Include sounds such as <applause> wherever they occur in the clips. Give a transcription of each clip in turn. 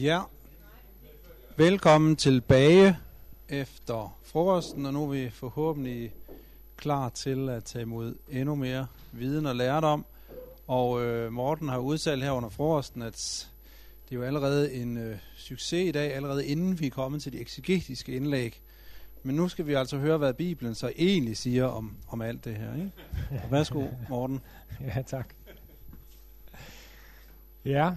Ja, velkommen tilbage efter frokosten, og nu er vi forhåbentlig klar til at tage imod endnu mere viden og lærdom. Og øh, Morten har udtalt her under frokosten, at det er jo allerede en øh, succes i dag, allerede inden vi er kommet til de eksegetiske indlæg. Men nu skal vi altså høre, hvad Bibelen så egentlig siger om, om alt det her. Ikke? <laughs> Værsgo, Morten. Ja, tak. Ja.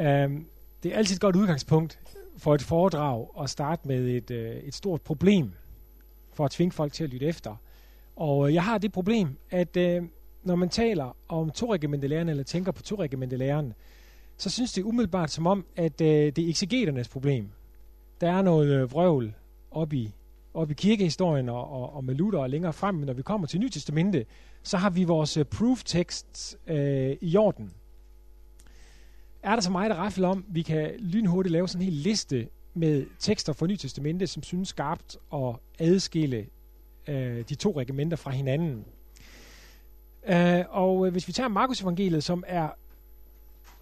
Um, det er altid et godt udgangspunkt for et foredrag at starte med et, øh, et stort problem, for at tvinge folk til at lytte efter. Og øh, jeg har det problem, at øh, når man taler om toregimentelæren, eller tænker på toregimentelæren, så synes det umiddelbart som om, at øh, det er exegeternes problem. Der er noget øh, vrøvl op i, op i kirkehistorien og, og, og med Luther og længere frem, men når vi kommer til Nytestamentet, så har vi vores øh, proof tekst øh, i orden. Er der så meget at rafle om, vi kan lynhurtigt lave sådan en hel liste med tekster fra Nyt Testamente, som synes skarpt at adskille øh, de to regimenter fra hinanden. Øh, og øh, hvis vi tager Markus evangeliet, som er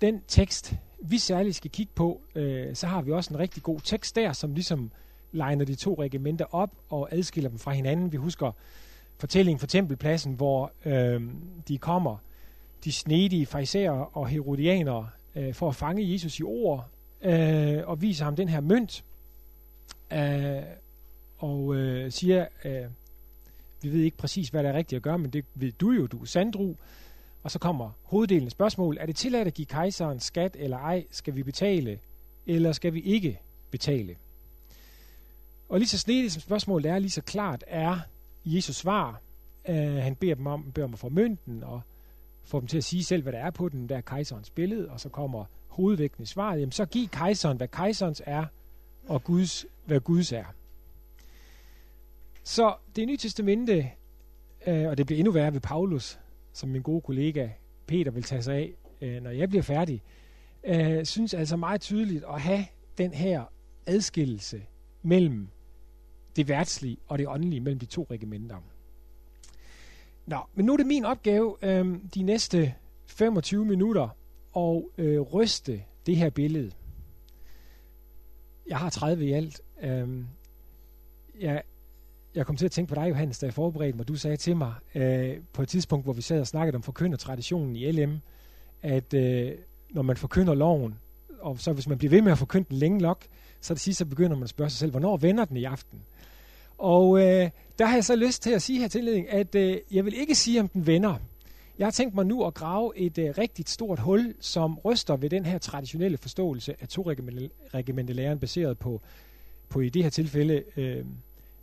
den tekst, vi særligt skal kigge på, øh, så har vi også en rigtig god tekst der, som ligesom legner de to regimenter op og adskiller dem fra hinanden. Vi husker fortællingen fra tempelpladsen, hvor øh, de kommer, de snedige farisæer og herodianere, øh, for at fange Jesus i ord, øh, og viser ham den her mønt, øh, og øh, siger, øh, vi ved ikke præcis, hvad der er rigtigt at gøre, men det ved du jo, du er sandru. Og så kommer hoveddelen af spørgsmål. Er det tilladt at give kejseren skat eller ej? Skal vi betale, eller skal vi ikke betale? Og lige så snedigt som spørgsmålet er, lige så klart er Jesus svar. Uh, han beder dem om, beder om at få mønten, og får dem til at sige selv, hvad der er på den, der kejserens billede, og så kommer hovedvægten i svaret. Jamen, så giv kejseren, hvad kejserens er, og Guds, hvad Guds er. Så det nye testamente, øh, og det bliver endnu værre ved Paulus, som min gode kollega Peter vil tage sig af, øh, når jeg bliver færdig, øh, synes altså meget tydeligt at have den her adskillelse mellem det værtslige og det åndelige, mellem de to regimenter. Nå, men nu er det min opgave øh, de næste 25 minutter at øh, ryste det her billede. Jeg har 30 i alt. Øh, jeg, jeg kom til at tænke på dig, Johannes, da jeg forberedte mig. Du sagde til mig øh, på et tidspunkt, hvor vi sad og snakkede om forkyndertraditionen i LM, at øh, når man forkynder loven, og så hvis man bliver ved med at forkynde den længe nok, så det sidste så begynder man at spørge sig selv, hvornår vender den i aften? Og øh, der har jeg så lyst til at sige her til indledning, at øh, jeg vil ikke sige, om den vender. Jeg har tænkt mig nu at grave et øh, rigtigt stort hul, som ryster ved den her traditionelle forståelse af to regimentelæren, baseret på, på i det her tilfælde øh,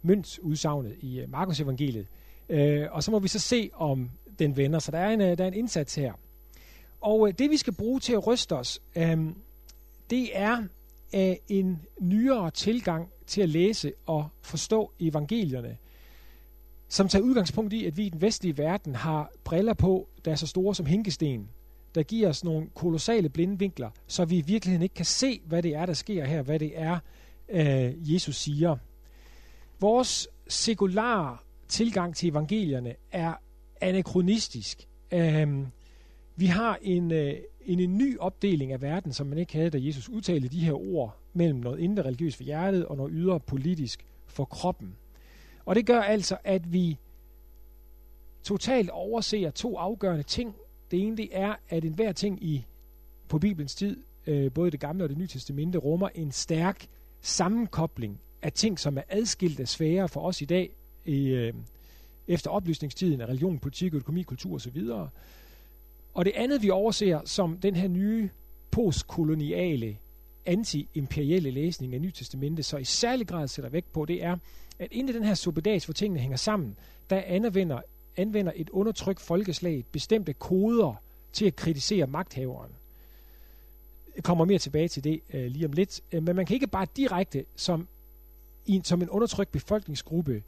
møntsudsagnet i øh, Markus evangeliet. Øh, og så må vi så se, om den vender. Så der er en, øh, der er en indsats her. Og øh, det vi skal bruge til at ryste os, øh, det er af en nyere tilgang til at læse og forstå evangelierne, som tager udgangspunkt i, at vi i den vestlige verden har briller på, der er så store som hinkesten, der giver os nogle kolossale blinde vinkler, så vi i virkeligheden ikke kan se, hvad det er, der sker her, hvad det er, øh, Jesus siger. Vores sekulære tilgang til evangelierne er anachronistisk. Øh, vi har en, øh, en, en ny opdeling af verden, som man ikke havde, da Jesus udtalte de her ord mellem noget indre religiøst for hjertet og noget ydre politisk for kroppen. Og det gør altså, at vi totalt overser to afgørende ting. Det ene det er, at enhver ting i på Bibelens tid, øh, både det gamle og det nye testamente, rummer en stærk sammenkobling af ting, som er adskilte sfære for os i dag, i, øh, efter oplysningstiden af religion, politik, økonomi, kultur osv., og det andet, vi overser som den her nye postkoloniale, anti-imperielle læsning af Nytestamentet, så i særlig grad sætter vægt på, det er, at inden den her suppedags, hvor tingene hænger sammen, der anvender, anvender et undertrykt folkeslag bestemte koder til at kritisere magthaveren. Jeg kommer mere tilbage til det øh, lige om lidt. Øh, men man kan ikke bare direkte som, som en undertrykt befolkningsgruppe,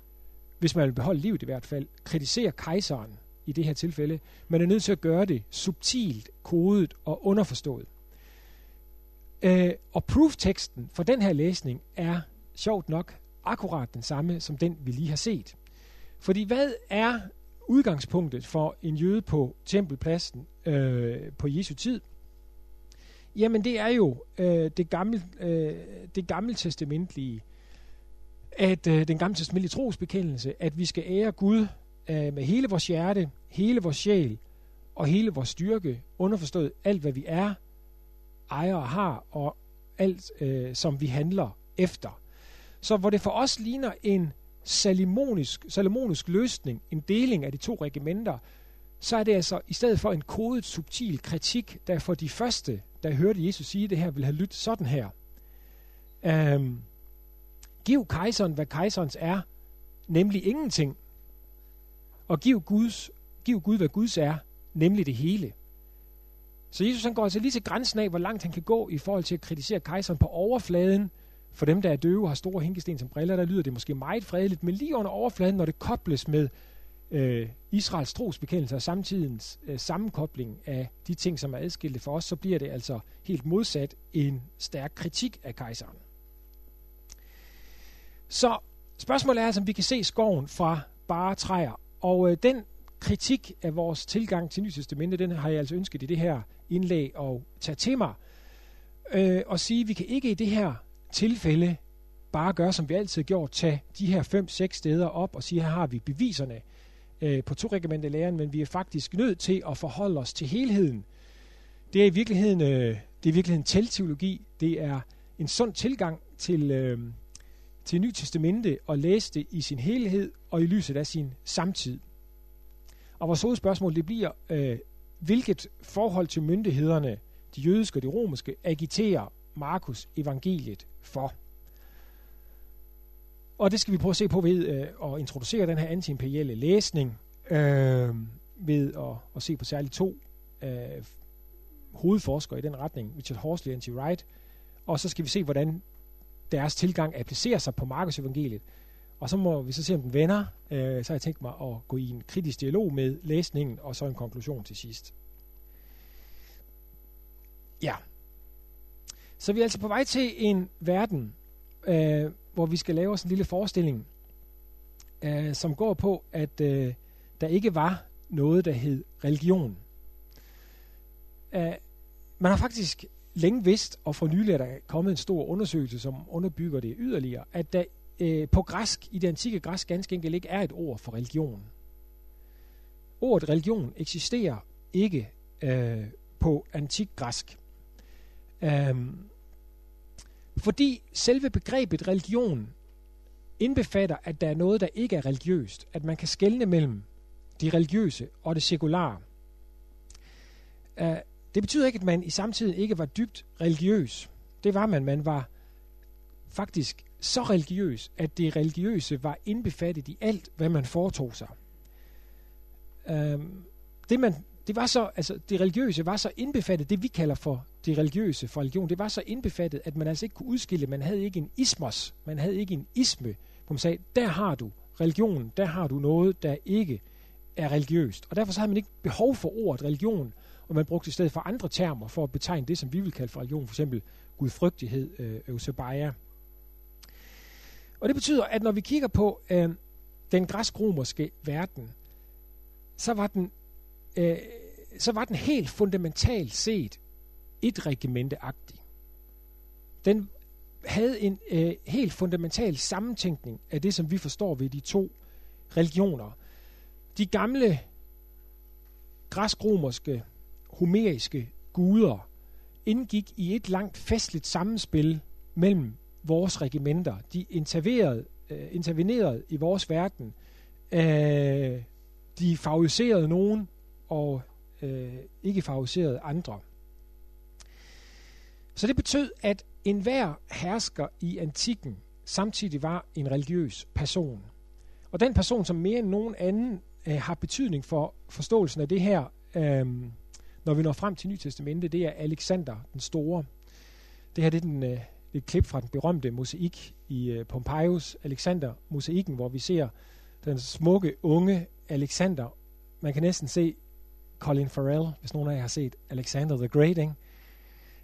hvis man vil beholde livet i hvert fald, kritisere kejseren i det her tilfælde. Man er nødt til at gøre det subtilt, kodet og underforstået. Øh, og proof-teksten for den her læsning er sjovt nok akkurat den samme som den, vi lige har set. Fordi hvad er udgangspunktet for en jøde på tempelpladsen øh, på Jesu tid? Jamen det er jo øh, det, gamle, øh, det gamle testamentlige, at øh, den gamle testamentlige trosbekendelse, at vi skal ære Gud øh, med hele vores hjerte, hele vores sjæl og hele vores styrke, underforstået alt hvad vi er, ejer og har, og alt øh, som vi handler efter. Så hvor det for os ligner en salomonisk, salomonisk løsning, en deling af de to regimenter, så er det altså i stedet for en kodet, subtil kritik, der for de første, der hørte Jesus sige det her, vil have lyttet sådan her. Øhm, giv kejseren, hvad kejserens er, nemlig ingenting. Og giv, Guds, giv Gud, hvad Guds er, nemlig det hele. Så Jesus han går altså lige til grænsen af, hvor langt han kan gå i forhold til at kritisere kejseren på overfladen. For dem, der er døve og har store hængesten som briller, der lyder det måske meget fredeligt, men lige under overfladen, når det kobles med øh, Israels trosbekendelse og samtidens øh, sammenkobling af de ting, som er adskilte for os, så bliver det altså helt modsat en stærk kritik af kejseren. Så spørgsmålet er altså, om vi kan se skoven fra bare træer. Og øh, den kritik af vores tilgang til Nytestamente, den har jeg altså ønsket i det her indlæg at tage til mig. Øh, og sige, at vi kan ikke i det her tilfælde bare gøre, som vi altid har gjort, tage de her fem-seks steder op og sige, her har vi beviserne øh, på to regimenter læren, men vi er faktisk nødt til at forholde os til helheden. Det er i virkeligheden, øh, det er i virkeligheden telteologi. Det er en sund tilgang til, øh, til Nyt Testamente og læse det i sin helhed og i lyset af sin samtid. Og vores hovedspørgsmål det bliver, øh, hvilket forhold til myndighederne, de jødiske og de romerske, agiterer Markus evangeliet for? Og det skal vi prøve at se på ved øh, at introducere den her antiimperielle læsning, øh, ved at, at se på særligt to øh, hovedforskere i den retning, Richard Horsley og N.T. Wright, og så skal vi se, hvordan deres tilgang applicerer sig på Markus evangeliet. Og så må vi så se, om den vender. Øh, så har jeg tænkt mig at gå i en kritisk dialog med læsningen, og så en konklusion til sidst. Ja. Så vi er altså på vej til en verden, øh, hvor vi skal lave os en lille forestilling, øh, som går på, at øh, der ikke var noget, der hed religion. Uh, man har faktisk længe vidst, og for nylig er der kommet en stor undersøgelse, som underbygger det yderligere, at der øh, på græsk, i det antikke græsk ganske enkelt ikke er et ord for religion. Ordet religion eksisterer ikke øh, på antik græsk. Øhm, fordi selve begrebet religion indbefatter, at der er noget, der ikke er religiøst. At man kan skelne mellem det religiøse og det sekulære. Uh, det betyder ikke, at man i samtiden ikke var dybt religiøs. Det var man. Man var faktisk så religiøs, at det religiøse var indbefattet i alt, hvad man foretog sig. Øhm, det man det var så, altså det religiøse var så indbefattet, det vi kalder for det religiøse for religion, det var så indbefattet, at man altså ikke kunne udskille, man havde ikke en ismos, man havde ikke en isme, hvor man sagde, der har du religion, der har du noget, der ikke er religiøst. Og derfor så havde man ikke behov for ordet religion, og man brugte i stedet for andre termer for at betegne det, som vi vil kalde for religion, for eksempel gudfrygtighed, øh, eusebia. Og det betyder, at når vi kigger på øh, den græsk-romerske verden, så var den øh, så var den helt fundamentalt set et regimenteagtig. Den havde en øh, helt fundamental sammentænkning af det, som vi forstår ved de to religioner. De gamle græsk-romerske, homeriske guder indgik i et langt festligt sammenspil mellem vores regimenter. De interverede, øh, intervenerede i vores verden. Øh, de favoriserede nogen, og øh, ikke favoriserede andre. Så det betød, at enhver hersker i antikken samtidig var en religiøs person. Og den person, som mere end nogen anden øh, har betydning for forståelsen af det her, øh, når vi når frem til Nytestamente, det er Alexander den Store. Det her det er den, øh, et klip fra den berømte mosaik i øh, Pompeius Alexander mosaikken, hvor vi ser den smukke unge Alexander. Man kan næsten se Colin Farrell, hvis nogen af jer har set Alexander the Great, ikke?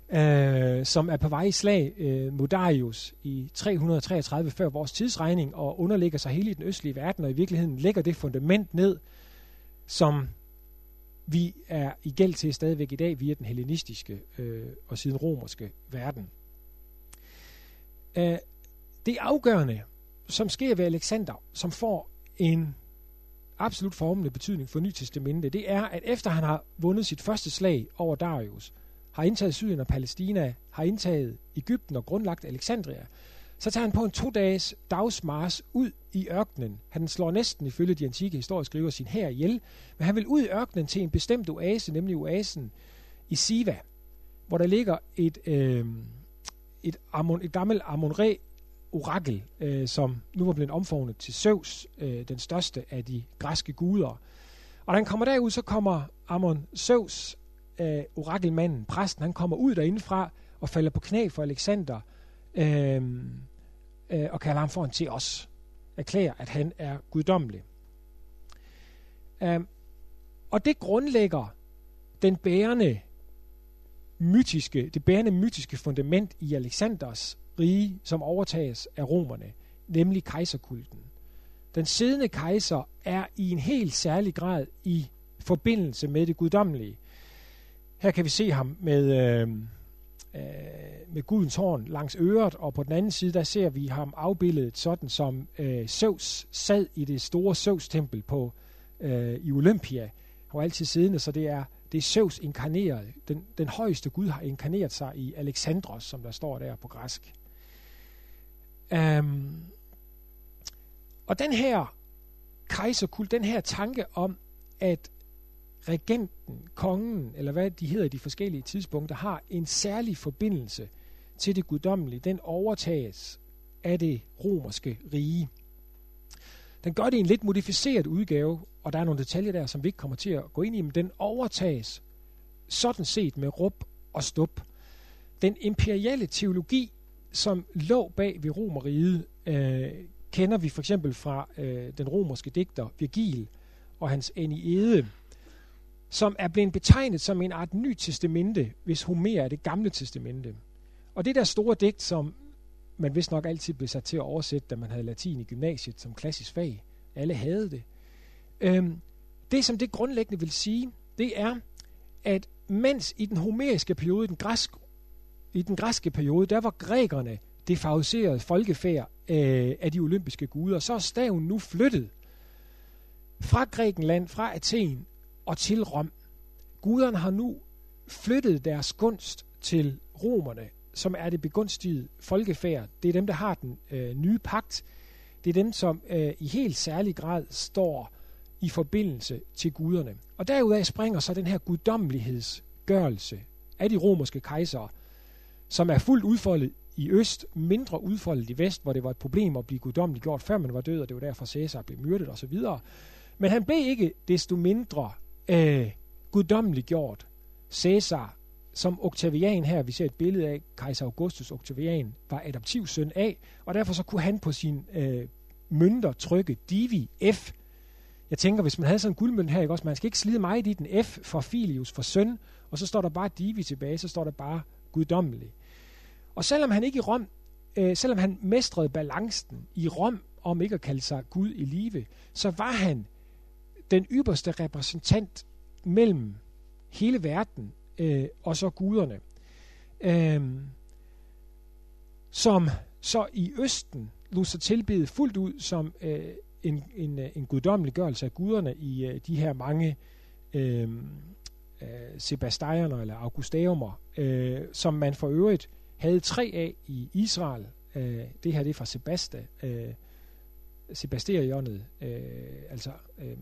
Øh, som er på vej i slag øh, mod Darius i 333 før vores tidsregning og underlægger sig hele i den østlige verden og i virkeligheden lægger det fundament ned, som vi er i gæld til stadigvæk i dag via den hellenistiske øh, og siden romerske verden. Øh, det afgørende, som sker ved Alexander, som får en absolut formende betydning for Nytestamentet, det er, at efter han har vundet sit første slag over Darius, har indtaget Syrien og Palæstina, har indtaget Ægypten og grundlagt Alexandria, så tager han på en to-dages dagsmars ud i ørkenen. Han slår næsten ifølge de antikke historieskrivere sin her ihjel, men han vil ud i ørkenen til en bestemt oase, nemlig oasen i Siva, hvor der ligger et, øh, et, Amon, et gammelt Amonre orakel, øh, som nu var blevet omformet til Zeus, øh, den største af de græske guder. Og da han kommer derud, så kommer Amon Zeus, øh, orakelmanden, præsten, han kommer ud derindefra og falder på knæ for Alexander, øh, øh, og kalder ham for en til os. Erklærer, at han er guddommelig. Øh, og det grundlægger den bærende mytiske, det bærende mytiske fundament i Alexanders rige, som overtages af romerne, nemlig kejserkulten. Den siddende kejser er i en helt særlig grad i forbindelse med det guddommelige. Her kan vi se ham med, øh, øh, med gudens horn langs øret, og på den anden side, der ser vi ham afbildet sådan som øh, Zeus sad i det store Zeus-tempel på, øh, i Olympia. Han var altid siddende, så det er det er Zeus inkarneret. Den, den højeste Gud har inkarneret sig i Alexandros, som der står der på græsk. Um, og den her kejserkult, den her tanke om, at regenten, kongen, eller hvad de hedder i de forskellige tidspunkter, har en særlig forbindelse til det guddommelige, den overtages af det romerske rige. Den gør det i en lidt modificeret udgave, og der er nogle detaljer der, som vi ikke kommer til at gå ind i, men den overtages sådan set med rup og stup. Den imperiale teologi, som lå bag ved romeriet, øh, kender vi for eksempel fra øh, den romerske digter Virgil og hans Aeneide, som er blevet betegnet som en art ny testamente, hvis Homer er det gamle testamente. Og det der store digt, som man vist nok altid blev sat til at oversætte, da man havde latin i gymnasiet som klassisk fag. Alle havde det. Øhm, det, som det grundlæggende vil sige, det er, at mens i den homeriske periode, den græsk, i den græske periode, der var grækerne det favoriserede folkefærd øh, af de olympiske guder, så er staven nu flyttet fra Grækenland, fra Athen og til Rom. Guderne har nu flyttet deres gunst til romerne, som er det begunstigede folkefærd. Det er dem, der har den øh, nye pagt. Det er dem, som øh, i helt særlig grad står i forbindelse til guderne. Og derudaf springer så den her guddommelighedsgørelse af de romerske kejsere, som er fuldt udfoldet i øst, mindre udfoldet i vest, hvor det var et problem at blive guddommeligt gjort, før man var død, og det var derfor Cæsar blev myrdet osv. Men han blev ikke desto mindre øh, guddommelig gjort. Caesar som Octavian her, vi ser et billede af, kejser Augustus Octavian, var adoptivsøn af, og derfor så kunne han på sin øh, mønter trykke Divi F. Jeg tænker, hvis man havde sådan en guldmønt her, ikke også, man skal ikke slide meget i den F for Filius, for søn, og så står der bare Divi tilbage, så står der bare guddommelig. Og selvom han ikke i Rom, øh, selvom han mestrede balancen i Rom, om ikke at kalde sig Gud i live, så var han den ypperste repræsentant mellem hele verden øh, og så guderne, øh, som så i Østen lod sig tilbede fuldt ud som øh, en, en, øh, en guddommelig gørelse af guderne i øh, de her mange øhm, øh, sebastianer eller augustæumer, øh, som man for øvrigt havde tre af i Israel. Øh, det her det er fra Sebasta, øh, Sebastionet, øh, altså øh,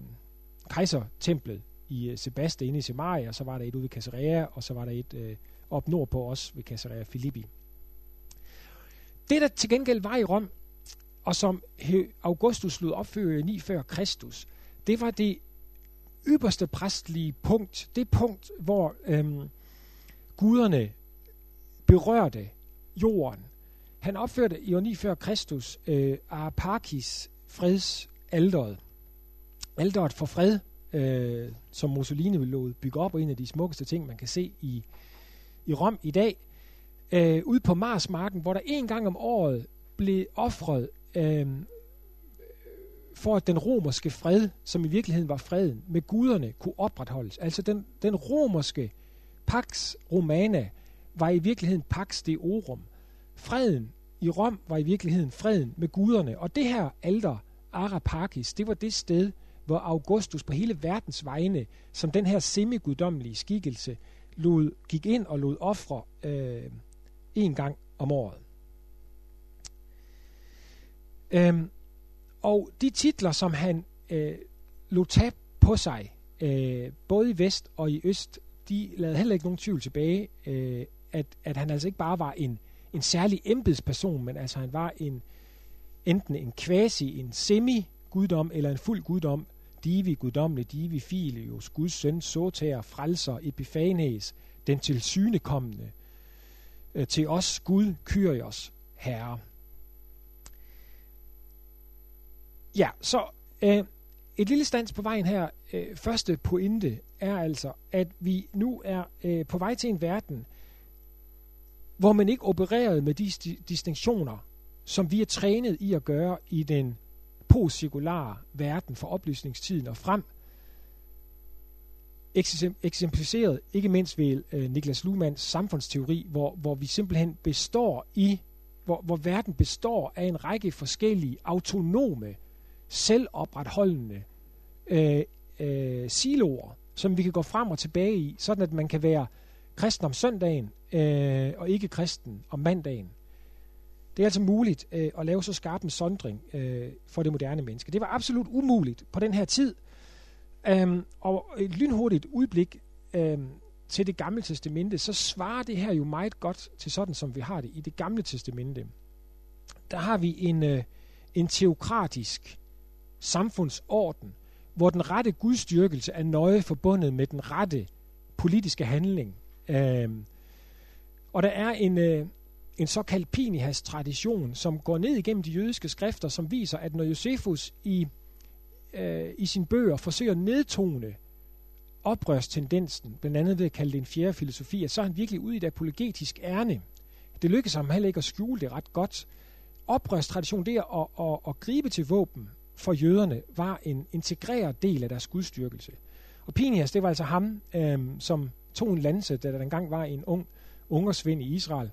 kejsertemplet i øh, Sebaste inde i Semaria, og så var der et ude ved Caesarea, og så var der et øh, op nordpå også ved Caesarea Filippi. Det, der til gengæld var i Rom, og som Augustus lod opføre 9 før Kristus, det var det ypperste præstlige punkt, det punkt, hvor øhm, guderne berørte jorden. Han opførte i år 9 før Kristus øh, Arapakis fredsalderet. Alderet for fred, øh, som Mussolini vil lade bygge op, og en af de smukkeste ting, man kan se i, i Rom i dag, øh, ude på Marsmarken, hvor der en gang om året blev offret øh, for at den romerske fred, som i virkeligheden var freden, med guderne kunne opretholdes. Altså den, den romerske Pax Romana var i virkeligheden Pax Deorum. Freden i Rom var i virkeligheden freden med guderne. Og det her alter, Arapakis, det var det sted, hvor Augustus på hele verdens vegne, som den her semiguddommelige skikkelse, lod, gik ind og lod ofre øh, en gang om året. Øhm, og de titler, som han øh, lod tage på sig, øh, både i vest og i øst, de lavede heller ikke nogen tvivl tilbage, øh, at, at han altså ikke bare var en, en særlig embedsperson, men altså han var en enten en quasi, en semi-guddom eller en fuld guddom, divi guddommelig, divi filius, Guds søn, soter, frelser, epifanes, den tilsynekommende, øh, til os Gud, Kyrios, Herre. Ja, så øh, et lille stands på vejen her. Øh, første pointe er altså, at vi nu er øh, på vej til en verden, hvor man ikke opererede med de distinktioner, som vi er trænet i at gøre i den postsekulare verden fra oplysningstiden og frem, eksemplificeret ikke mindst ved øh, Niklas Luhmanns samfundsteori, hvor, hvor vi simpelthen består i, hvor, hvor verden består af en række forskellige autonome, selvopretholdende øh, øh, siloer, som vi kan gå frem og tilbage i, sådan at man kan være kristen om søndagen øh, og ikke kristen om mandagen. Det er altså muligt øh, at lave så skarp en sondring øh, for det moderne menneske. Det var absolut umuligt på den her tid. Øhm, og et lynhurtigt udblik øhm, til det gamle testamente, så svarer det her jo meget godt til sådan, som vi har det i det gamle testamente. Der har vi en, øh, en teokratisk samfundsorden, hvor den rette gudstyrkelse er nøje forbundet med den rette politiske handling. Øhm, og der er en, øh, en såkaldt Pinihas-tradition, som går ned igennem de jødiske skrifter, som viser, at når Josefus i, øh, i sine bøger forsøger at nedtone oprørstendensen, blandt andet ved at kalde det en fjerde filosofi, at så er han virkelig ude i et apologetisk ærne. Det lykkes ham heller ikke at skjule det ret godt. Oprørstradition, det at, at, at, at gribe til våben for jøderne, var en integreret del af deres gudstyrkelse. Og Pinias, det var altså ham, øh, som tog en lanse, da der engang var en ung ungersvind i Israel,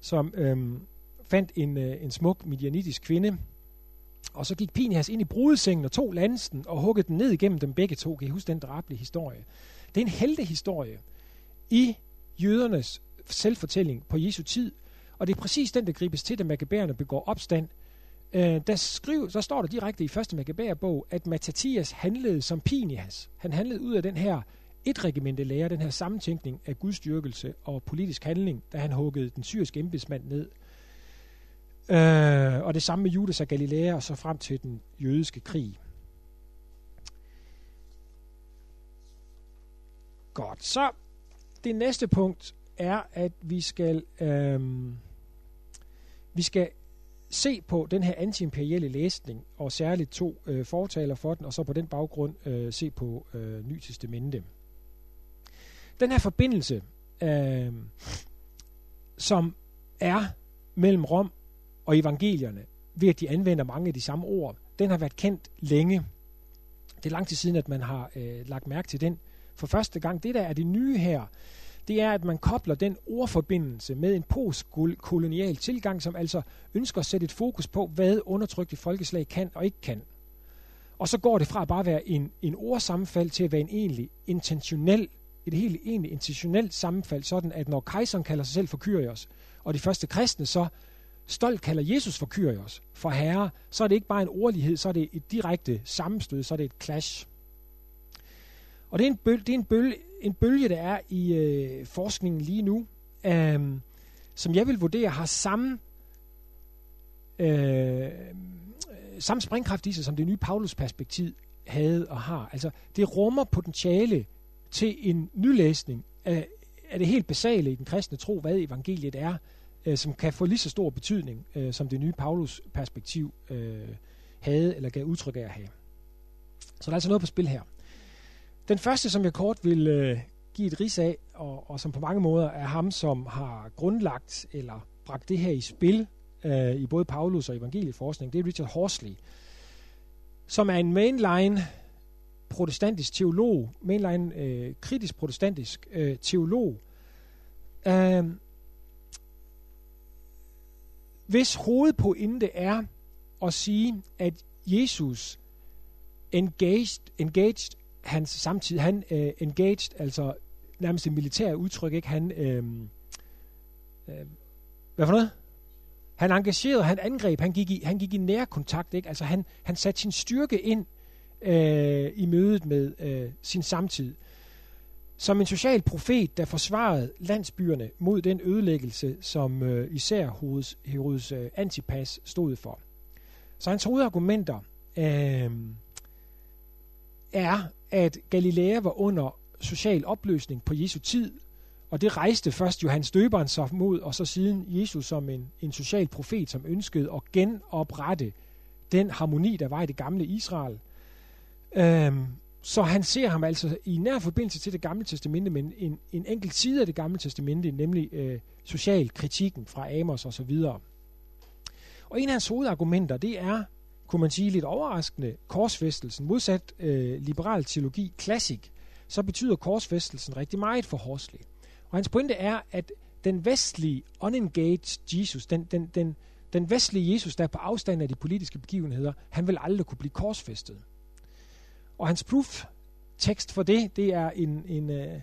som øhm, fandt en, øh, en smuk midianitisk kvinde, og så gik Pinias ind i brudesengen og tog lansen og huggede den ned igennem dem begge to. Kan I huske den drabelige historie? Det er en heltehistorie i jødernes selvfortælling på Jesu tid, og det er præcis den, der gribes til, da Maccabæerne begår opstand. Øh, der, skriv, der står der direkte i første Maccabæerbog, at Mattathias handlede som Pinias. Han handlede ud af den her et regimente lærer den her sammentænkning af gudstyrkelse og politisk handling, da han huggede den syriske embedsmand ned. Øh, og det samme med Judas og Galilea, og så frem til den jødiske krig. Godt, så det næste punkt er, at vi skal, øh, vi skal se på den her antiimperielle læsning, og særligt to øh, fortaler for den, og så på den baggrund øh, se på øh, Ny Testamente. Den her forbindelse, øh, som er mellem Rom og evangelierne, ved at de anvender mange af de samme ord, den har været kendt længe. Det er lang tid siden, at man har øh, lagt mærke til den. For første gang, det der er det nye her, det er, at man kobler den ordforbindelse med en postkolonial tilgang, som altså ønsker at sætte et fokus på, hvad undertrykte folkeslag kan og ikke kan. Og så går det fra at bare være en, en ordsammenfald til at være en egentlig intentionel et helt egentlig intentionelt sammenfald, sådan at når kejseren kalder sig selv for Kyrios, og de første kristne så stolt kalder Jesus for Kyrios, for herre, så er det ikke bare en ordlighed, så er det et direkte sammenstød, så er det et clash. Og det er en bølge, det er en bølge, en bølge der er i øh, forskningen lige nu, øh, som jeg vil vurdere har samme, øh, samme springkraft i sig, som det nye Paulus-perspektiv havde og har. Altså, det rummer potentiale til en nylæsning af, af det helt basale i den kristne tro, hvad evangeliet er, øh, som kan få lige så stor betydning, øh, som det nye Paulus-perspektiv øh, havde eller gav udtryk af at have. Så der er altså noget på spil her. Den første, som jeg kort vil øh, give et ris af, og, og som på mange måder er ham, som har grundlagt eller bragt det her i spil øh, i både Paulus og evangelieforskning, det er Richard Horsley. som er en mainline protestantisk teolog, mainline øh, kritisk protestantisk øh, teolog, øh, hvis hovedpointe er at sige, at Jesus engaged, engaged hans samtid, han øh, engaged, altså nærmest et militært udtryk, ikke? Han, øh, øh, hvad for noget? Han engagerede, han angreb, han gik i, han gik i nær kontakt, ikke? Altså han, han satte sin styrke ind øh, i mødet med øh, sin samtid. Som en social profet, der forsvarede landsbyerne mod den ødelæggelse, som øh, især Herodes, Herodes øh, Antipas stod for. Så hans hovedargumenter øh, er, at Galilea var under social opløsning på Jesu tid, og det rejste først Johannes Døberen sig mod, og så siden Jesus som en, en social profet, som ønskede at genoprette den harmoni, der var i det gamle Israel. Øhm, så han ser ham altså i nær forbindelse til det gamle testamente, men en, en enkelt side af det gamle testamente, nemlig øh, socialkritikken fra Amos og så videre. Og en af hans hovedargumenter, det er, kunne man sige lidt overraskende, korsfæstelsen. Modsat øh, liberal teologi, klassik, så betyder korsfæstelsen rigtig meget for Horsley. Og hans pointe er, at den vestlige, unengaged Jesus, den, den, den, den vestlige Jesus, der er på afstand af de politiske begivenheder, han vil aldrig kunne blive korsfæstet. Og hans proof tekst for det, det er en, en, øh,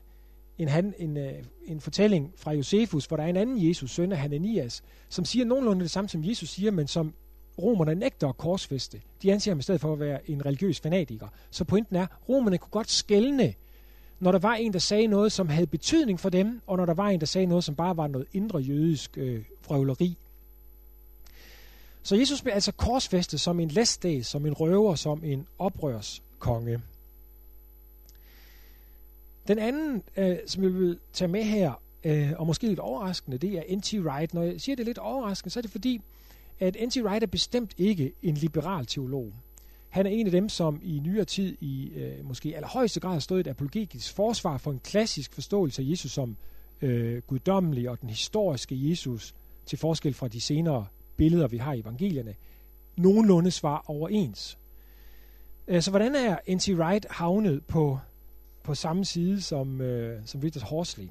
en, en, en, en fortælling fra Josefus, hvor der er en anden Jesus, søn af Hananias, som siger nogenlunde det samme, som Jesus siger, men som romerne nægter at korsfeste. De anser ham i stedet for at være en religiøs fanatiker. Så pointen er, romerne kunne godt skælne når der var en, der sagde noget, som havde betydning for dem, og når der var en, der sagde noget, som bare var noget indre jødisk øh, frøvleri. Så Jesus blev altså korsfæstet som en læstdag, som en røver, som en konge. Den anden, øh, som jeg vil tage med her, øh, og måske lidt overraskende, det er N.T. Wright. Når jeg siger det lidt overraskende, så er det fordi, at N.T. Wright er bestemt ikke en liberal teolog. Han er en af dem, som i nyere tid i øh, måske allerhøjeste grad har stået et apologetisk forsvar for en klassisk forståelse af Jesus som øh, guddommelig og den historiske Jesus, til forskel fra de senere billeder, vi har i evangelierne, nogenlunde svar overens. Øh, så hvordan er N.T. Wright havnet på, på samme side som, øh, som Richard Horsley?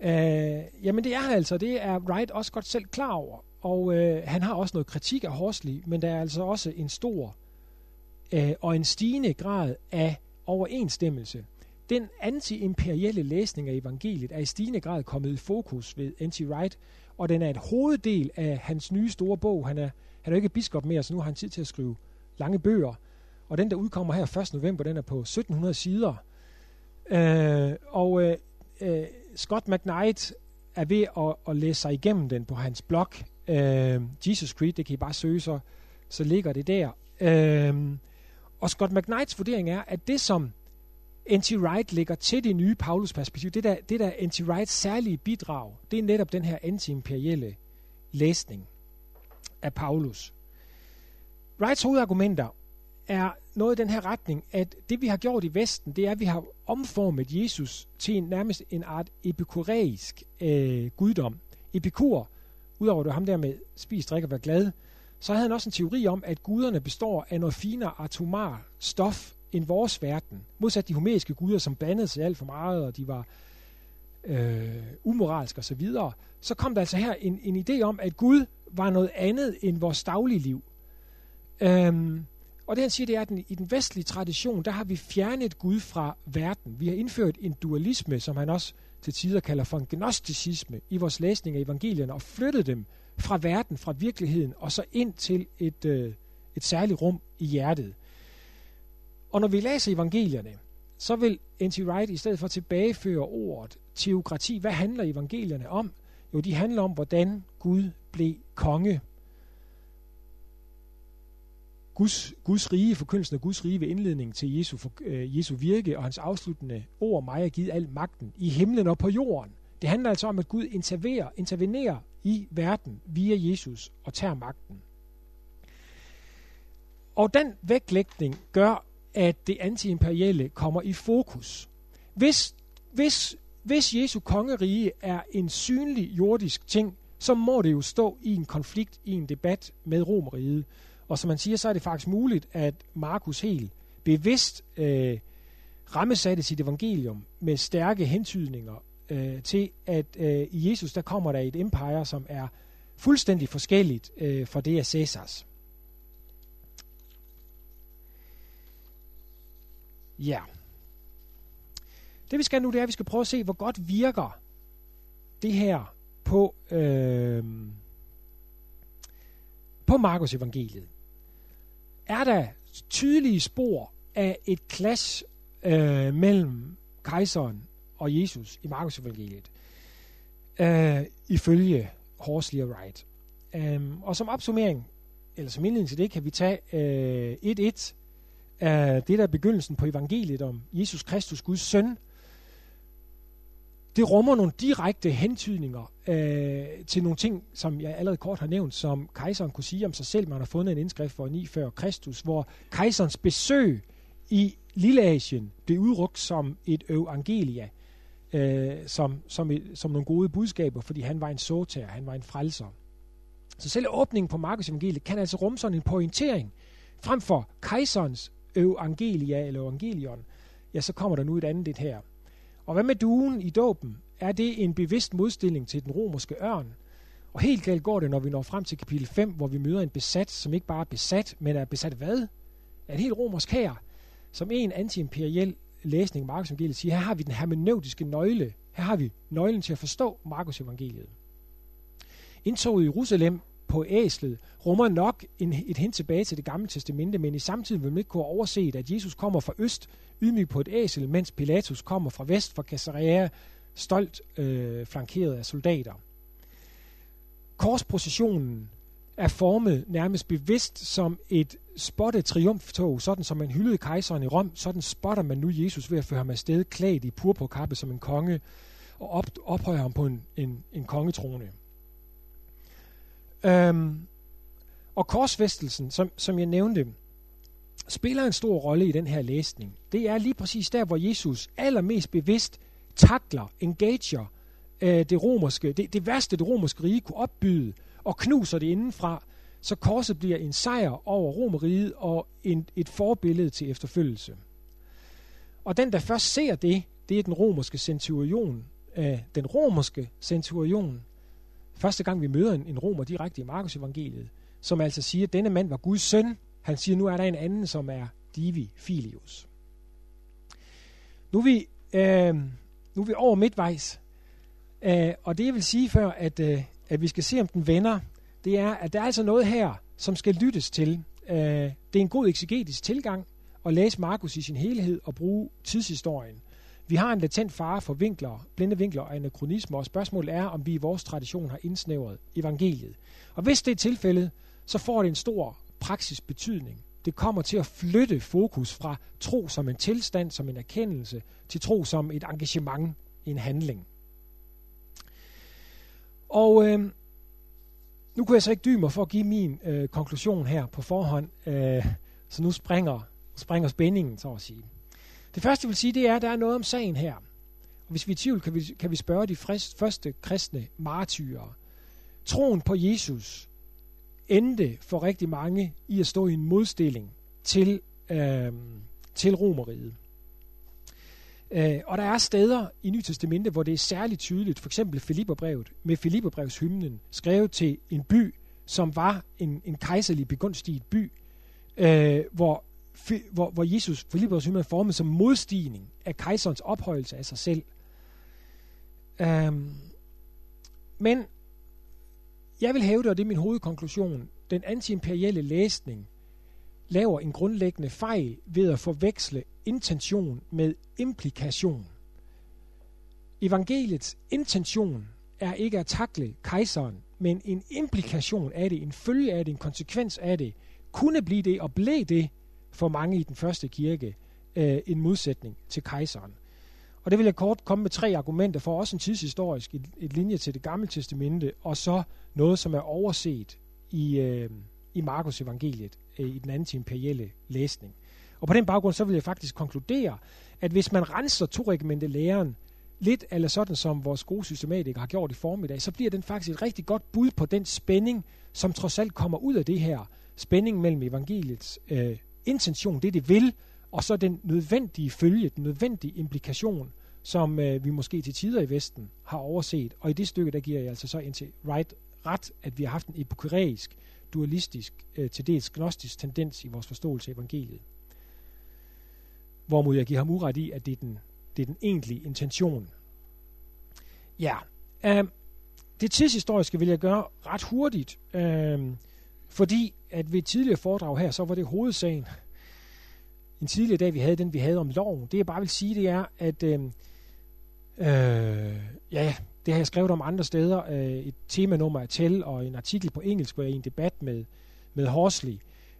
Øh, jamen det er han altså, det er Wright også godt selv klar over. Og øh, han har også noget kritik af Horsley, men der er altså også en stor øh, og en stigende grad af overensstemmelse. Den anti-imperielle læsning af evangeliet er i stigende grad kommet i fokus ved N.T. Wright, og den er et hoveddel af hans nye store bog. Han er, han er jo ikke biskop mere, så nu har han tid til at skrive lange bøger. Og den, der udkommer her 1. november, den er på 1700 sider. Øh, og øh, øh, Scott McKnight er ved at, at læse sig igennem den på hans blog, Øh, Jesus Creed, det kan I bare søge, så, så ligger det der. Øh, og Scott McKnights vurdering er, at det som N.T. Wright lægger til det nye Paulus-perspektiv, det der, det der N.T. Wrights særlige bidrag, det er netop den her anti-imperielle læsning af Paulus. Wrights hovedargumenter er noget i den her retning, at det vi har gjort i Vesten, det er, at vi har omformet Jesus til en, nærmest en art epikureisk øh, guddom. Epikur udover det ham der med spis, drik og være glad, så havde han også en teori om, at guderne består af noget finere atomar stof end vores verden. Modsat de homeriske guder, som bandede sig alt for meget, og de var øh, umoralske osv., så, videre, så kom der altså her en, en idé om, at Gud var noget andet end vores daglige liv. Øhm, og det han siger, det er, at den, i den vestlige tradition, der har vi fjernet Gud fra verden. Vi har indført en dualisme, som han også til tider kalder for en gnosticisme i vores læsning af evangelierne og flyttet dem fra verden, fra virkeligheden og så ind til et, øh, et særligt rum i hjertet. Og når vi læser evangelierne, så vil N.T. Wright i stedet for tilbageføre ordet teokrati. Hvad handler evangelierne om? Jo, de handler om, hvordan Gud blev konge Guds, Guds rige, forkyndelsen af Guds rige ved indledningen til Jesu, for, øh, Jesu virke og hans afsluttende ord, mig er givet al magten i himlen og på jorden. Det handler altså om, at Gud interverer, intervenerer i verden via Jesus og tager magten. Og den vægtlægning gør, at det antiimperielle kommer i fokus. Hvis, hvis, hvis Jesu kongerige er en synlig jordisk ting, så må det jo stå i en konflikt, i en debat med Romeriet. Og som man siger, så er det faktisk muligt, at Markus helt bevidst øh, rammesatte sit evangelium med stærke hentydninger øh, til, at øh, i Jesus der kommer der et empire, som er fuldstændig forskelligt øh, fra det af Caesars. Ja. Det vi skal nu, det er, at vi skal prøve at se, hvor godt virker det her på, øh, på Markus evangeliet. Er der tydelige spor af et clash øh, mellem kejseren og Jesus i Markus evangeliet, øh, ifølge Horsley og Wright. Um, og som opsummering, eller som indledning til det, kan vi tage 1-1 øh, af det, der er begyndelsen på evangeliet om Jesus Kristus, Guds søn. Det rummer nogle direkte hentydninger øh, til nogle ting, som jeg allerede kort har nævnt, som kejseren kunne sige om sig selv. Man har fundet en indskrift for 9 før Kristus, hvor kejserens besøg i Lilleasien blev udrugt som et evangelia øh, som, som, et, som nogle gode budskaber, fordi han var en såtager, han var en frelser. Så selv åbningen på Markus evangeliet kan altså rumme sådan en pointering. Frem for kejserens evangelia eller evangelion, ja, så kommer der nu et andet det her. Og hvad med duen i dåben? Er det en bevidst modstilling til den romerske ørn? Og helt galt går det, når vi når frem til kapitel 5, hvor vi møder en besat, som ikke bare er besat, men er besat hvad? Er en helt romersk her, som en antiimperiel læsning af Markus evangeliet siger, her har vi den hermeneutiske nøgle. Her har vi nøglen til at forstå Markus evangeliet. Indtoget i Jerusalem på æslet rummer nok en, et hint tilbage til det gamle testamente, men i samtidig vil man ikke kunne overse, at Jesus kommer fra øst, ydmyg på et æsel, mens Pilatus kommer fra vest fra Caesarea, stolt øh, flankeret af soldater. Korsprocessionen er formet nærmest bevidst som et spottet triumftog, sådan som man hyldede kejseren i Rom, sådan spotter man nu Jesus ved at føre ham afsted klædt i purpurkappe som en konge, og op, ophøjer ham på en, en, en kongetrone. Øhm, og korsfæstelsen, som, som jeg nævnte, spiller en stor rolle i den her læsning. Det er lige præcis der, hvor Jesus allermest bevidst takler, engager øh, det romerske, det, det værste det romerske rige kunne opbyde, og knuser det indenfra, så korset bliver en sejr over Romeriet og en, et forbillede til efterfølgelse. Og den, der først ser det, det er den romerske centurion. Øh, den romerske centurion, første gang vi møder en, en romer direkte i Markus evangeliet, som altså siger, at denne mand var Guds søn. Han siger, nu er der en anden, som er Divi Filius. Nu er vi, øh, nu er vi over midtvejs, øh, og det jeg vil sige før, at, øh, at vi skal se, om den vender, det er, at der er altså noget her, som skal lyttes til. Øh, det er en god eksegetisk tilgang at læse Markus i sin helhed og bruge tidshistorien. Vi har en latent fare for vinkler, blinde vinkler og anachronismer, og spørgsmålet er, om vi i vores tradition har indsnævret evangeliet. Og hvis det er tilfældet, så får det en stor praksis betydning. Det kommer til at flytte fokus fra tro som en tilstand, som en erkendelse, til tro som et engagement, en handling. Og øh, nu kunne jeg så ikke dybe mig for at give min øh, konklusion her på forhånd, øh, så nu springer, springer spændingen, så at sige. Det første, jeg vil sige, det er, at der er noget om sagen her. Og hvis vi er i tvivl, kan vi, kan vi spørge de frist, første kristne martyrer. Troen på Jesus endte for rigtig mange i at stå i en modstilling til, øh, til romeriet. Øh, og der er steder i Nye Testamente, hvor det er særligt tydeligt, for eksempel Filipperbrevet med Filipperbrevs hymnen, skrevet til en by, som var en, en kejserlig begunstiget by, øh, hvor, hvor, hvor Jesus, Filippos hymne er formet som modstigning af kejserens ophøjelse af sig selv. Øhm, men jeg vil hæve det, og det er min hovedkonklusion, den antiimperielle læsning laver en grundlæggende fejl ved at forveksle intention med implikation. Evangeliets intention er ikke at takle kejseren, men en implikation af det, en følge af det, en konsekvens af det, kunne blive det og blev det for mange i den første kirke øh, en modsætning til kejseren. Og det vil jeg kort komme med tre argumenter for, også en tidshistorisk, et, et linje til det gamle testamente, og så noget, som er overset i, øh, i Markus evangeliet øh, i den anden imperielle læsning. Og på den baggrund så vil jeg faktisk konkludere, at hvis man renser to læren, lidt eller sådan som vores gode systematikere har gjort i formiddag, så bliver den faktisk et rigtig godt bud på den spænding, som trods alt kommer ud af det her. Spænding mellem evangeliets øh, intention, det det vil, og så den nødvendige følge, den nødvendige implikation, som øh, vi måske til tider i Vesten har overset. Og i det stykke, der giver jeg altså så indtil right, ret, at vi har haft en epikureisk, dualistisk, øh, til dels gnostisk tendens i vores forståelse af evangeliet. Hvorimod jeg giver ham uret i, at det er den, det er den egentlige intention. Ja, øh, det tidshistoriske vil jeg gøre ret hurtigt, øh, fordi at ved et tidligere foredrag her, så var det hovedsagen. En tidligere dag, vi havde den, vi havde om loven. Det jeg bare vil sige, det er, at øh, øh, ja, det har jeg skrevet om andre steder. Øh, et temanummer af Tell og en artikel på engelsk, hvor jeg er i en debat med, med Horsley.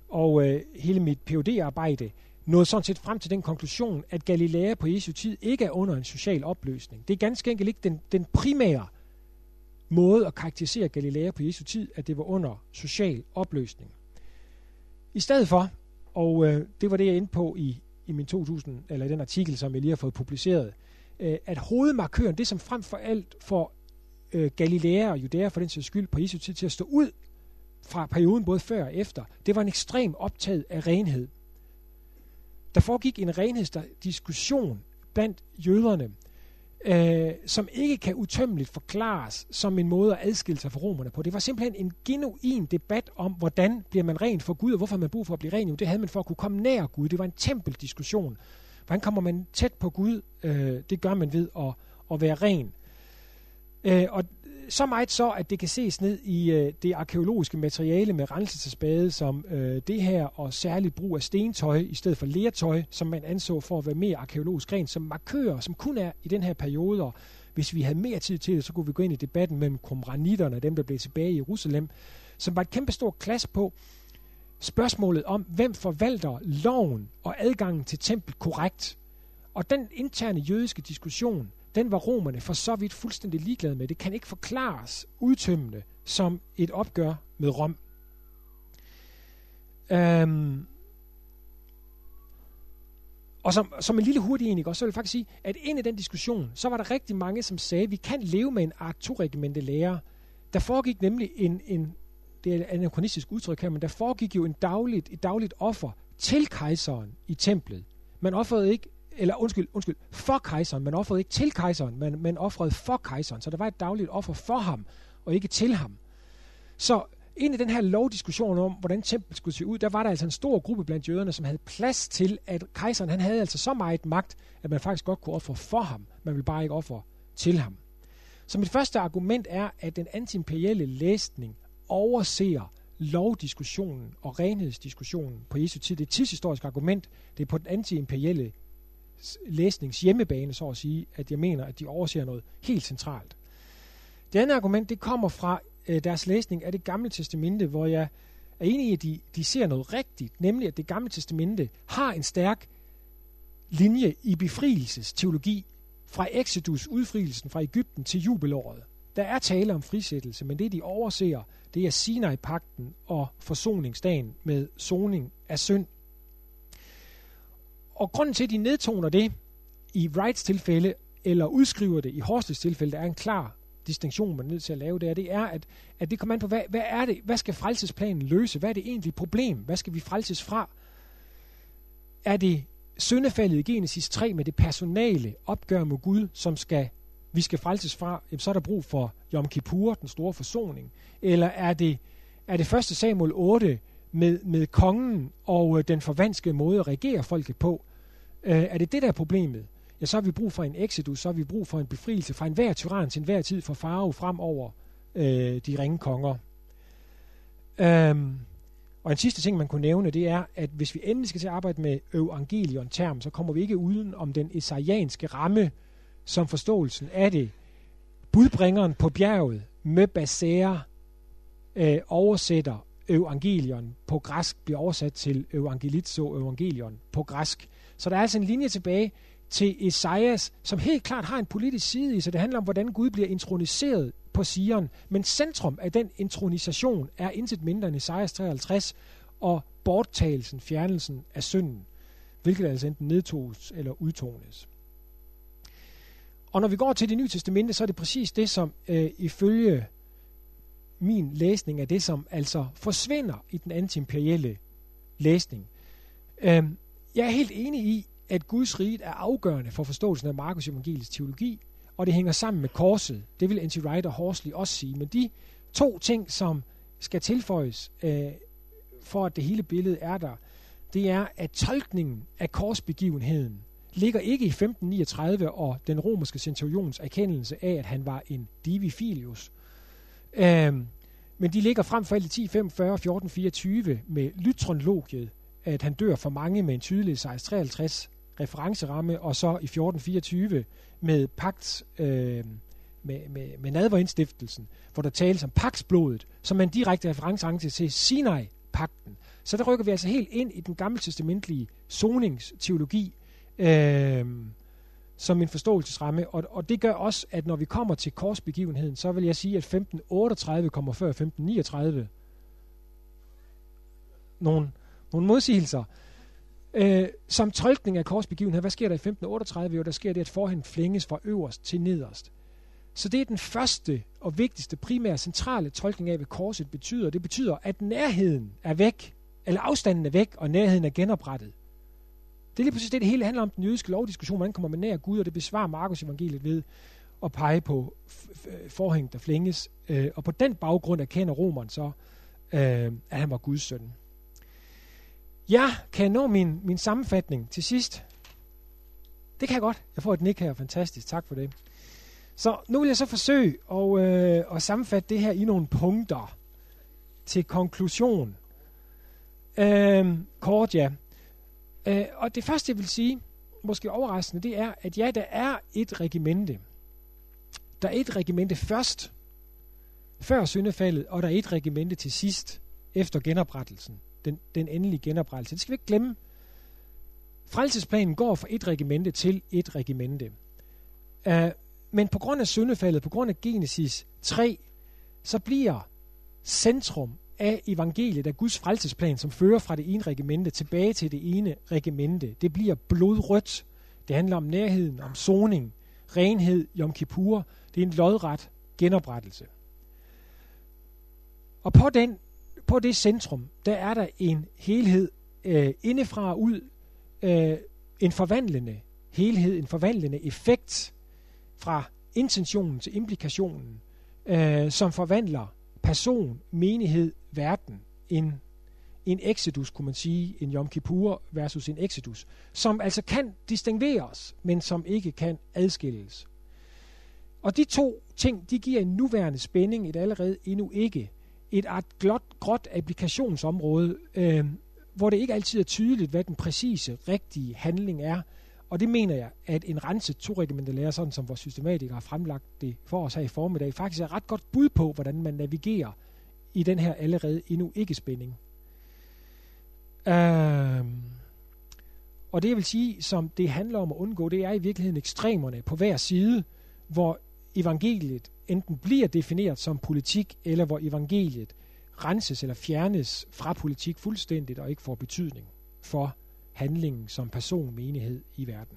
Og øh, hele mit phd arbejde nåede sådan set frem til den konklusion, at Galilea på Jesu tid ikke er under en social opløsning. Det er ganske enkelt ikke den, den primære måde at karakterisere Galilea på Jesu tid, at det var under social opløsning. I stedet for, og øh, det var det, jeg endte på i, i min 2000, eller i den artikel, som jeg lige har fået publiceret, øh, at hovedmarkøren, det som frem for alt får øh, Galilea og Judæa for den sags skyld på Jesu tid til at stå ud fra perioden både før og efter, det var en ekstrem optaget af renhed. Der foregik en renhedsdiskussion blandt jøderne, øh, som ikke kan utømmeligt forklares som en måde at adskille sig fra romerne på. Det var simpelthen en genuin debat om, hvordan bliver man ren for Gud, og hvorfor man brug for at blive ren. Jo, det havde man for at kunne komme nær Gud. Det var en tempeldiskussion. Hvordan kommer man tæt på Gud? Øh, det gør man ved at, at være ren. Øh, og så meget så, at det kan ses ned i øh, det arkeologiske materiale med renselsespade, som øh, det her, og særligt brug af stentøj i stedet for lertøj, som man anså for at være mere arkeologisk rent, som markører, som kun er i den her periode. Og hvis vi havde mere tid til det, så kunne vi gå ind i debatten mellem komranitterne, dem der blev tilbage i Jerusalem, som var et kæmpe stort klasse på spørgsmålet om, hvem forvalter loven og adgangen til templet korrekt. Og den interne jødiske diskussion, den var romerne for så vidt fuldstændig ligeglade med. Det kan ikke forklares udtømmende som et opgør med Rom. Øhm, og som, som en lille hurtig enig, så vil jeg faktisk sige, at ind i den diskussion, så var der rigtig mange, som sagde, at vi kan leve med en arktурregimente lærer. Der foregik nemlig en, en det er et anachronistisk udtryk her, men der foregik jo en dagligt, et dagligt offer til kejseren i templet. Man offrede ikke eller undskyld, undskyld, for kejseren. Man offrede ikke til kejseren, men man offrede for kejseren. Så der var et dagligt offer for ham, og ikke til ham. Så ind i den her lovdiskussion om, hvordan templet skulle se ud, der var der altså en stor gruppe blandt jøderne, som havde plads til, at kejseren han havde altså så meget magt, at man faktisk godt kunne ofre for ham. Man ville bare ikke ofre til ham. Så mit første argument er, at den antiimperielle læsning overser lovdiskussionen og renhedsdiskussionen på Jesu tid. Det er et tidshistorisk argument. Det er på den antiimperielle læsnings hjemmebane, så at sige, at jeg mener, at de overser noget helt centralt. Det andet argument, det kommer fra øh, deres læsning af det gamle testamente, hvor jeg er enig i, at de, de ser noget rigtigt, nemlig at det gamle testamente har en stærk linje i befrielsesteologi fra Exodus, udfrielsen fra Ægypten til jubelåret. Der er tale om frisættelse, men det de overser, det er Sinai-pakten og forsoningsdagen med soning af synd og grunden til, at de nedtoner det i Wrights tilfælde, eller udskriver det i Horsleys tilfælde, der er en klar distinktion, man er nødt til at lave der, det er, at, at det kommer an på, hvad, hvad er det, hvad skal frelsesplanen løse? Hvad er det egentlig problem? Hvad skal vi frelses fra? Er det syndefaldet i Genesis 3 med det personale opgør med Gud, som skal vi skal frelses fra, jamen, så er der brug for Yom Kippur, den store forsoning. Eller er det, er det 1. Samuel 8 med, med kongen og øh, den forvanskede måde at regere folket på, Øh, er det det, der er problemet? Ja, så har vi brug for en exodus, så har vi brug for en befrielse fra enhver tyran til enhver tid for farve frem over øh, de ringe konger. Øhm, og en sidste ting, man kunne nævne, det er, at hvis vi endelig skal til at arbejde med evangelion-term, så kommer vi ikke uden om den esajanske ramme, som forståelsen af det. Budbringeren på bjerget med baser øh, oversætter evangelion på græsk, bliver oversat til evangelizo evangelion på græsk. Så der er altså en linje tilbage til Esajas, som helt klart har en politisk side i, så det handler om, hvordan Gud bliver introniseret på Sion. Men centrum af den intronisation er intet mindre end Esajas 53 og borttagelsen, fjernelsen af synden, hvilket altså enten nedtoges eller udtones. Og når vi går til det nye testamente, så er det præcis det, som øh, ifølge min læsning er det, som altså forsvinder i den antiimperielle læsning. Øh, jeg er helt enig i, at Guds rige er afgørende for forståelsen af Markus evangeliets teologi, og det hænger sammen med korset. Det vil N.T. Wright og Horsley også sige. Men de to ting, som skal tilføjes, øh, for at det hele billede er der, det er, at tolkningen af korsbegivenheden ligger ikke i 1539 og den romerske centurions erkendelse af, at han var en divi filius. Øhm, men de ligger frem for alt i 1045 1424 med lytronlogiet, at han dør for mange med en tydelig 1653 referenceramme, og så i 1424 med pagt øh, med, med, med nadverindstiftelsen, hvor der tales om pagtsblodet, som en direkte reference til Sinai-pakten. Så der rykker vi altså helt ind i den gamle testamentlige soningsteologi, øh, som en forståelsesramme, og, og det gør også, at når vi kommer til korsbegivenheden, så vil jeg sige, at 1538 kommer før 1539. Nogle, nogle modsigelser. Øh, som tolkning af korsbegivenheden, hvad sker der i 1538? Jo, der sker det, at forhen flænges fra øverst til nederst. Så det er den første og vigtigste, primære, centrale tolkning af, hvad korset betyder. Det betyder, at nærheden er væk, eller afstanden er væk, og nærheden er genoprettet. Det er lige præcis det, det hele handler om, den jødiske lovdiskussion, hvordan kommer man nær Gud, og det besvarer Markus evangeliet ved at pege på forhæng, der flænges. Øh, og på den baggrund erkender romeren så, øh, at han var Guds søn. Ja, kan nå min, min sammenfatning til sidst. Det kan jeg godt. Jeg får et nik her. Fantastisk. Tak for det. Så nu vil jeg så forsøge at, øh, at sammenfatte det her i nogle punkter til konklusion. Øh, kort, ja. Øh, og det første, jeg vil sige, måske overraskende, det er, at ja, der er et regimente. Der er et regimente først, før syndefaldet, og der er et regimente til sidst, efter genoprettelsen. Den, den endelige genoprettelse. Det skal vi ikke glemme. Frelsesplanen går fra et regimente til et regimente. Uh, men på grund af syndefaldet, på grund af Genesis 3, så bliver centrum af evangeliet, af Guds frelsesplan, som fører fra det ene regimente tilbage til det ene regimente. Det bliver blodrødt. Det handler om nærheden, om soning, renhed, Yom Kippur. Det er en lodret genoprettelse. Og på, den, på det centrum, der er der en helhed øh, indefra og ud, øh, en forvandlende helhed, en forvandlende effekt fra intentionen til implikationen, øh, som forvandler person, menighed, verden. En, en exodus, kunne man sige, en Yom Kippur versus en exodus, som altså kan distingueres, men som ikke kan adskilles. Og de to ting, de giver en nuværende spænding, et allerede endnu ikke, et art glot, gråt applikationsområde, øh, hvor det ikke altid er tydeligt, hvad den præcise, rigtige handling er, og det mener jeg, at en renset to lærer, sådan som vores systematikere har fremlagt det for os her i formiddag, faktisk er ret godt bud på, hvordan man navigerer i den her allerede endnu ikke spænding. Øhm, og det jeg vil sige, som det handler om at undgå, det er i virkeligheden ekstremerne på hver side, hvor evangeliet enten bliver defineret som politik, eller hvor evangeliet renses eller fjernes fra politik fuldstændigt og ikke får betydning for handlingen som person menighed i verden.